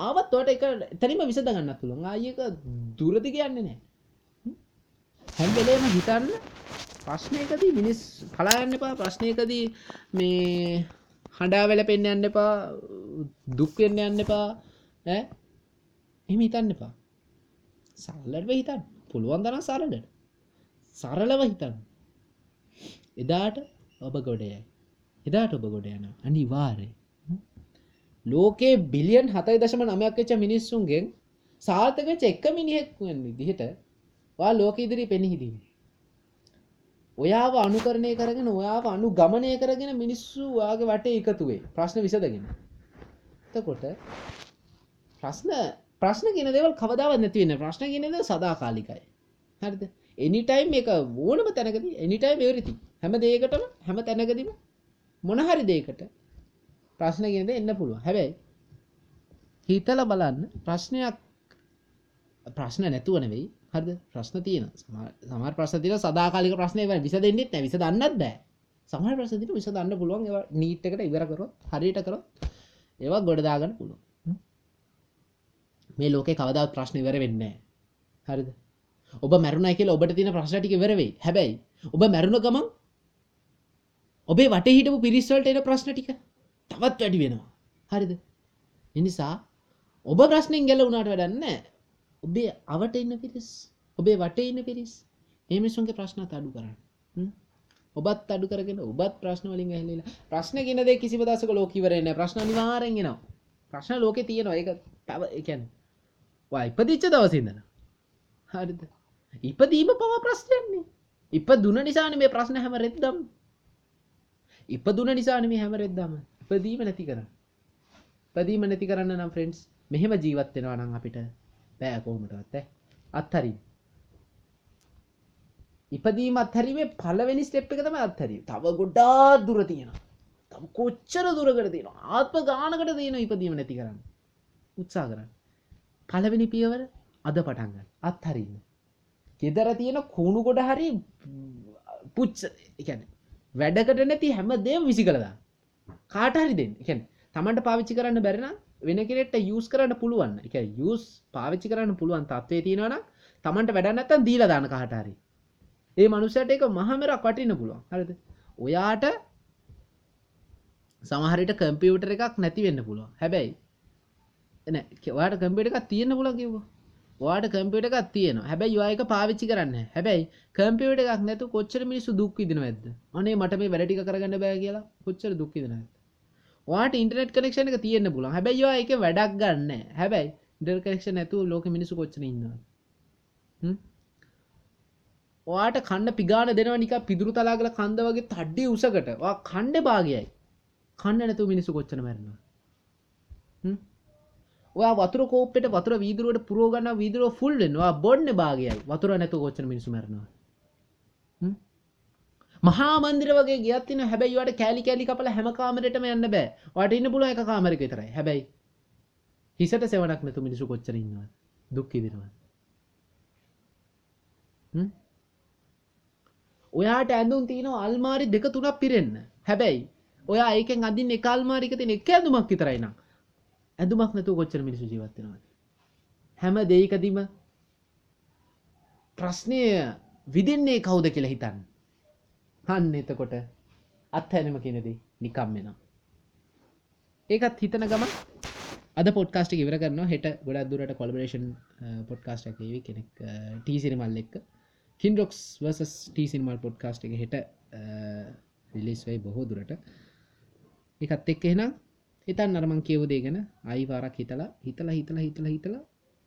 ආවත් ඔයාට එක එතනින්ම විසඳ ගන්නත් පුළුවන්. ආයෙ එක දුරදි කියන්නේ නැහැ හ්ම්? හැම වෙලේම හිතන්න ප්‍රශ්නයකදී මිනිස් පලා යන්න එපා. ප්‍රශ්නයකදී මේ හඬා වැළපෙන්න යන්න එපා. දුක් වෙන්න යන්න එපා. ඈ එහෙම හිතන්න එපා. සරලව හිතන්න. පුළුවන් තරම් සරලට සරලව හිතන්න. එදාට ඔබ ගොඩයයි එදාට ඔබ ගොඩ යන අනිවාර්ය ලෝකයේ බිලියන් හතයි දශම නමයක් වෙච්ච මිනිස්සුන්ගෙන් සාර්ථක වෙච්ච එක මිනිහෙක් වෙන විදිහට ඔයා ලෝක ඉදිරි පෙනහිදීම ඔයාව අනුකරණය කරගෙන ඔයාව අනුගමනය කරගෙන මිනිස්සු ඔයාගේ වටේ එකතු වෙයි. ප්‍රශ්න විසඳගෙන. එතකොට ප්‍රශ්න ප්‍රශ්න කියන දේවල් කවදාවත් නැති වෙන්නේ නැහැ. ප්‍රශ්න කියන දේ සදාකාලිකයි. හරිද? එනි ටයිම් එක ඕනම තැනකදී එනි ටයිම් එවරිතින් හැම දෙයකටම හැම තැනකදීම මොන හරි දෙයකට ප්‍රශ්න කියන දේ එන්න පුළුවන්. හැබැයි හිතලා බලන්න ප්‍රශ්නයක් ප්‍රශ්න නැතුව නෙවෙයි. හරිද? ප්‍රශ්න තියෙන සමහර ප්‍රශ්න තියෙන සදාකාලික ප්‍රශ්න ඒවා විසඳෙන්නෙත් නැහැ. විසඳන්නත් බෑ. සමහර ප්‍රශ්න තියෙන විසඳන්න පුළුවන්. ඒවා නීට් එකට ඉවර කරොත් හරියට කරොත් ඒවා ගොඩ දාගන්න පුළුවන්. හ්ම්. මේ ලෝකේ කවදාවත් ප්‍රශ්න ඉවර වෙන්නේ නැහැ. හරිද? ඔබ මැරුණයි කියලා ඔබට තියෙන ප්‍රශ්න ටික ඉවර වෙයි. හැබැයි ඔබ මැරුණ ගමන් ඔබේ වටේ හිටපු පිරිස් වලට එන ප්‍රශ්න ටික තවත් වැඩි වෙනවා. හරිද? ඒ නිසා ඔබ ප්‍රශ්නෙන් ගැලවුණාට වැඩක් නැහැ. ඔබේ අවට ඉන්න පිරිස් ඔබේ වටේ ඉන්න පිරිස් ඒ මිනිස්සුන්ගේ ප්‍රශ්නත් අඩු කරන්න. හ්ම්? ඔබත් අඩු කරගෙන ඔබත් ප්‍රශ්න වලින් ඇහිලා ප්‍රශ්න කියන දේ කිසිම දවසක ලෝක ඉවර වෙන්නේ නැහැ. ප්‍රශ්න අනිවාර්යෙන් එනවා. ප්‍රශ්න ලෝකේ තියෙනවා. ඒක තව ඒ කියන්නේ ඔයා ඉපදිච්ච දවසේ ඉඳලා. හරිද? ඉපදීම පවා ප්‍රශ්නයක්නේ ඉපදුන නිසානේ මේ ප්‍රශ්න හැම රෙද්දම ඉපදුන නිසානේ මේ හැම රෙද්දම ඉපදීම නැති කරන්න. ඉපදීම නැති කරන්න නම් ෆ්‍රෙන්ඩ්ස් මෙහෙම ජීවත් වෙනවා නම් අපිට බෑ කොහොමදවත් ඈ. අත්හරින්න. ඉපදීම අත්හැරීමේ පලවෙනි ස්ටෙප් එක තම අත්හැරී තව ගොඩා දුර තියෙන තම කොච්චර දුරකට තියෙන ආත්ම ගානකට තියෙන ඉපදීම නැති කරන්න. උත්සා කරන්න. පලවෙනි පියවර අද පටන්ගන්න අත්හරින්න ගෙදර තියෙන කුණු ගොඩ හරි පුච්ච එකැන වැඩකට නැති හැම දේම විසි කළදා කාට හරි දෙන්න. එකැන තමන්ට පාවිච්චි කරන්න බැරෙන වෙන කෙනෙට යස් කරන්න පුළුවන්. එක යස් පාවිච්චි කරන්න පුළුවන් තත්වේ තියෙනවන තමන්ට වැඩ නැත්තන් දීල දාන කාටහරි ඒ මනුසයට එක මහමරක් වටින්න පුළුවන්. හරිද? ඔයාට සමහරිට කම්පියුටර එකක් නැති වෙන්න පුළුවන්. හැබැයි එන වාට කම්පිට එකක් තියෙන පුල කිව්ව. වාට කම්පිට එකක් තියෙන හැබැයි යක පාවිච්චි කරන්න හැබැයි කම්පියට එකක් නැතු කොච්චර මිනිසු දුක්විදින ඇද අනේ මට මේ වැඩටික කරගන්න බෑ කියලා කොච්චර දුක්කිදින ඇද වාට ඉන්ටනෙට් කනෙක්ෂණ එක තියෙන්න්න පුල හැබැයි වා එක වැඩක් ගන්න හැබැයි ඉන්ටර් කනෙක්ෂ නැතු ලෝක මිනිසු කොච්චන ඉන්න වාට කන්න පිගාන දෙනව නික පිදුරු තලාගල කන්ද වගේ තඩ්ඩි උසකට. වා කණ්ඩ භාගයයි කන්න නැතු මිනිසු කොච්චන මැරෙනවා ඔයා වතුර කෝපට වතුර වීදුරුවට පුරෝගන්න වීදුරුව ෆුල්ලෙනවා බොන්න භාගයයි. වතුර නැතු කොච්චන මිනිසු මැරනවා මහා මන්දිර වගේ ගියත්තින හැබැයිවට කෑලි කෑලි කපල හැම කාමරටම යන්න බෑ. වට ඉන්න පුල එක කාමරක විතරයි. හැබැයි හිසට සෙවනක් නැතු මිනිසු කොච්චරන්නවා දුක්කිදිනවා ඔයාට ඇඳුම් තියන අල්මාරි දෙක තුනක් පිරෙන්න. හැබැයි ඔයා ඒකෙන් අදින් එකල්මාරික තින එක ඇඳුමක් විතරයිනම් ඇඳුමක් නැතු කොච්චර මිනිසු ජීවත්වෙනවා හැම දෙයිකදීම ප්‍රශ්නය විදින්නේ කවුද කියලා හිතන්න. හන්න එතකොට අත්හැනම කෙනෙදී නිකම් වෙනම් ඒකත් හිතන ගම අද පොඩ්කාස්ට ඉවර කරන්න හෙට ගොඩක් දුරට කොලබරේෂන් පොඩ්කාස්ට එකේවි කෙනෙක් ටීසිරිමල් එක්ක. හින්ඩොක්ස් වර්සස් ටීසිනිමල් පොඩ්කාස්ට එක හෙට විලිස් වෙයි බොහෝ දුරට. එකත් එක් එහෙනම් හිතන් නරමං කියවදේ ගැන? අයිවාරක් හිතලා හිතලා හිතලා හිතලා හිතලා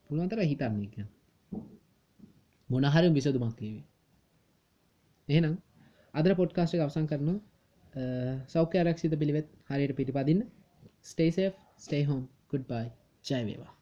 පුළුවන්තර හිතන්නේ එක මොනහරි විසදුමක් ඒවේ එහෙනම් අදර පොඩ්කාස්ට අවසන් කරන සෞඛ්‍ය ආරක්ෂිත පිළිවෙත් හරියට පිටිපදින්න. Stay safe stay home good bye ජයවේවා